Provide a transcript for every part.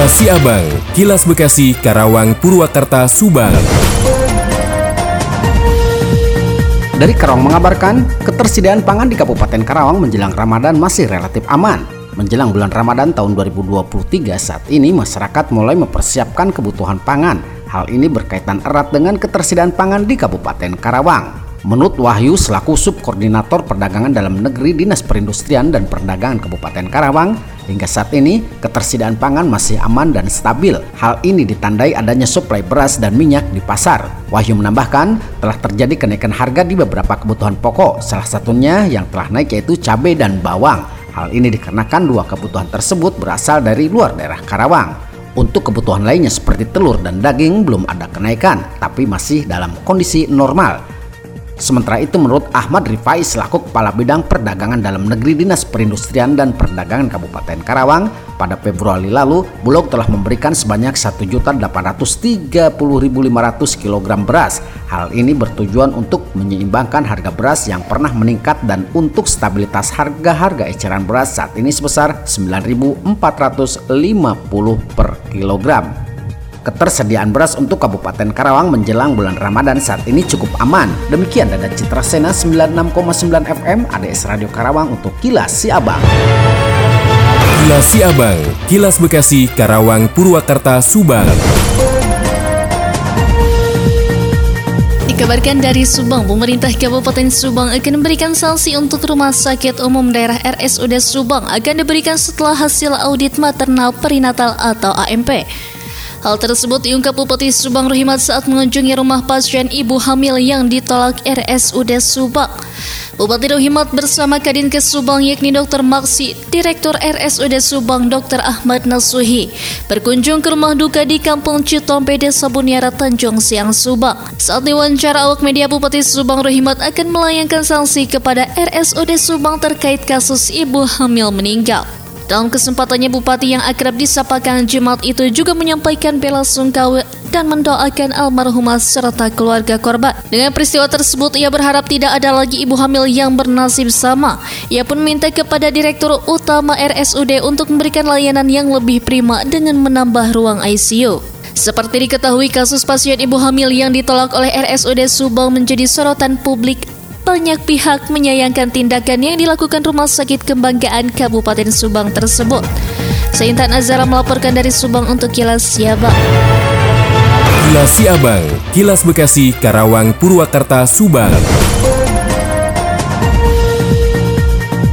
Kilas Siabang, Kilas Bekasi, Karawang, Purwakarta, Subang. Dari Karawang mengabarkan, ketersediaan pangan di Kabupaten Karawang menjelang Ramadan masih relatif aman. Menjelang bulan Ramadan tahun 2023 saat ini masyarakat mulai mempersiapkan kebutuhan pangan. Hal ini berkaitan erat dengan ketersediaan pangan di Kabupaten Karawang. Menurut Wahyu selaku Subkoordinator Perdagangan Dalam Negeri Dinas Perindustrian dan Perdagangan Kabupaten Karawang, hingga saat ini ketersediaan pangan masih aman dan stabil. Hal ini ditandai adanya suplai beras dan minyak di pasar. Wahyu menambahkan telah terjadi kenaikan harga di beberapa kebutuhan pokok, salah satunya yang telah naik yaitu cabai dan bawang. Hal ini dikarenakan dua kebutuhan tersebut berasal dari luar daerah Karawang. Untuk kebutuhan lainnya seperti telur dan daging belum ada kenaikan, tapi masih dalam kondisi normal. Sementara itu menurut Ahmad Rifai selaku Kepala Bidang Perdagangan Dalam Negeri Dinas Perindustrian dan Perdagangan Kabupaten Karawang, pada Februari lalu Bulog telah memberikan sebanyak 1.830.500 kg beras. Hal ini bertujuan untuk menyeimbangkan harga beras yang pernah meningkat dan untuk stabilitas harga-harga eceran beras saat ini sebesar 9.450 per kilogram. Ketersediaan beras untuk Kabupaten Karawang menjelang bulan Ramadan saat ini cukup aman. Demikian Dada Citra Sena 96,9 FM ADS Radio Karawang untuk Kilas Siabang. Kilas Siabang, Kilas Bekasi, Karawang, Purwakarta, Subang. Dikabarkan dari Subang, pemerintah Kabupaten Subang akan memberikan sanksi untuk Rumah Sakit Umum Daerah RSUD Subang akan diberikan setelah hasil audit maternal perinatal atau AMP. Hal tersebut diungkap Bupati Subang Rohimat saat mengunjungi rumah pasien ibu hamil yang ditolak RSUD Subang. Bupati Rohimat bersama Kadinkes Subang yakni Dr. Maksi, Direktur RSUD Subang Dr. Ahmad Nasuhi berkunjung ke rumah duka di Kampung Citompe Desa Buniara Tanjung Siang Subang. Saat diwawancara awak media Bupati Subang Rohimat akan melayangkan sanksi kepada RSUD Subang terkait kasus ibu hamil meninggal. Dalam kesempatannya Bupati yang akrab disapa Kang Jemat itu juga menyampaikan bela sungkawa dan mendoakan almarhumah serta keluarga korban. Dengan peristiwa tersebut, ia berharap tidak ada lagi ibu hamil yang bernasib sama. Ia pun minta kepada Direktur Utama RSUD untuk memberikan layanan yang lebih prima dengan menambah ruang ICU. Seperti diketahui, kasus pasien ibu hamil yang ditolak oleh RSUD Subang menjadi sorotan publik banyak pihak menyayangkan tindakan yang dilakukan Rumah Sakit Kebanggaan Kabupaten Subang tersebut. Seintan Azara melaporkan dari Subang untuk Kilas Siabang. Kilas Siabang, Kilas Bekasi, Karawang, Purwakarta, Subang.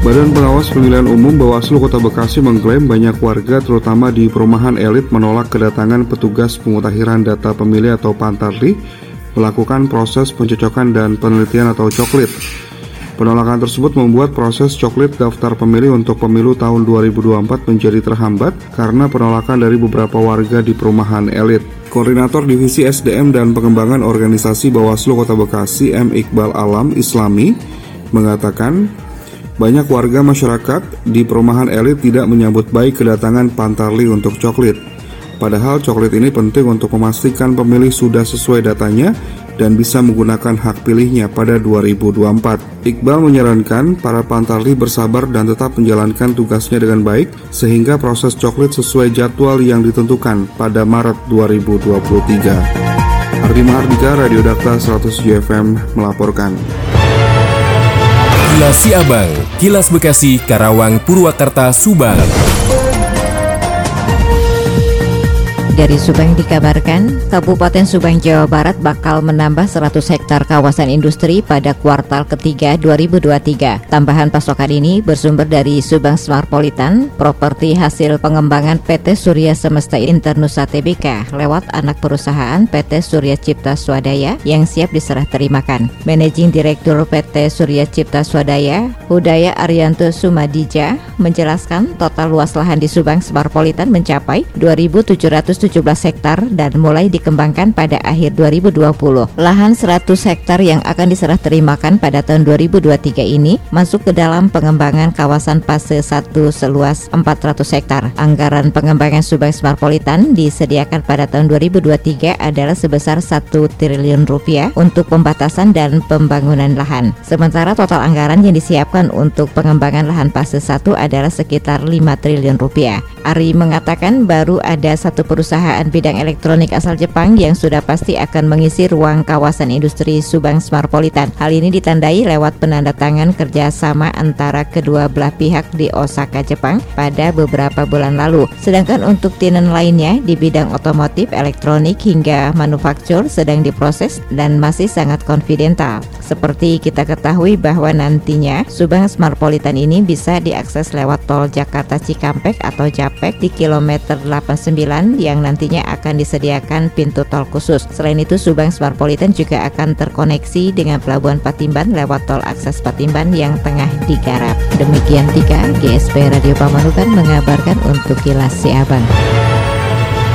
Badan Pengawas Pemilihan Umum Bawaslu Kota Bekasi mengklaim banyak warga terutama di perumahan elit menolak kedatangan petugas pemutahiran data pemilih atau Pantarli melakukan proses pencocokan dan penelitian atau coklit. Penolakan tersebut membuat proses coklit daftar pemilih untuk pemilu tahun 2024 menjadi terhambat karena penolakan dari beberapa warga di perumahan elit. Koordinator Divisi SDM dan Pengembangan Organisasi Bawaslu Kota Bekasi M. Iqbal Alam Islami mengatakan banyak warga masyarakat di perumahan elit tidak menyambut baik kedatangan Pantarli untuk coklit. Padahal coklat ini penting untuk memastikan pemilih sudah sesuai datanya dan bisa menggunakan hak pilihnya pada 2024. Iqbal menyarankan para pantarli bersabar dan tetap menjalankan tugasnya dengan baik sehingga proses coklat sesuai jadwal yang ditentukan pada Maret 2023. Ardi Mahardika, Radio Data 100 FM melaporkan. Kilas Siabang, Kilas Bekasi, Karawang, Purwakarta, Subang. Dari Subang dikabarkan, Kabupaten Subang Jawa Barat bakal menambah 100 hektar kawasan industri pada kuartal ketiga 2023. Tambahan pasokan ini bersumber dari Subang Smartpolitan, properti hasil pengembangan PT Surya Semesta Internusa Tbk lewat anak perusahaan PT Surya Cipta Swadaya yang siap diserah terimakan. Managing Direktur PT Surya Cipta Swadaya, Hudaya Arianto Sumadija, menjelaskan total luas lahan di Subang Smartpolitan mencapai 2.700 17 hektar dan mulai dikembangkan pada akhir 2020. Lahan 100 hektar yang akan diserah terimakan pada tahun 2023 ini masuk ke dalam pengembangan kawasan fase 1 seluas 400 hektar. Anggaran pengembangan Subang Smartpolitan disediakan pada tahun 2023 adalah sebesar 1 triliun rupiah untuk pembatasan dan pembangunan lahan. Sementara total anggaran yang disiapkan untuk pengembangan lahan fase 1 adalah sekitar 5 triliun rupiah. Ari mengatakan baru ada satu perusahaan bidang elektronik asal Jepang yang sudah pasti akan mengisi ruang kawasan industri Subang Smartpolitan. Hal ini ditandai lewat penandatangan kerjasama antara kedua belah pihak di Osaka, Jepang pada beberapa bulan lalu. Sedangkan untuk tinen lainnya di bidang otomotif, elektronik hingga manufaktur sedang diproses dan masih sangat konfidental. Seperti kita ketahui bahwa nantinya Subang Smartpolitan ini bisa diakses lewat tol Jakarta Cikampek atau Japek di kilometer 89 yang nantinya akan disediakan pintu tol khusus. Selain itu Subang Smartpolitan juga akan terkoneksi dengan Pelabuhan Patimban lewat tol akses Patimban yang tengah digarap. Demikian tiga GSP Radio Pamanukan mengabarkan untuk Kilas Siabang.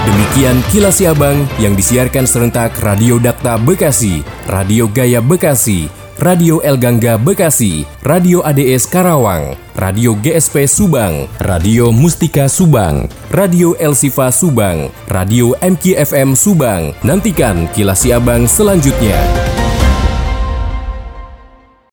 Demikian Kilas Siabang yang disiarkan serentak Radio Dakta Bekasi, Radio Gaya Bekasi, Radio El Gangga Bekasi, Radio ADS Karawang, Radio GSP Subang, Radio Mustika Subang, Radio El Sifa Subang, Radio MKFM Subang. Nantikan Kilas Siabang selanjutnya.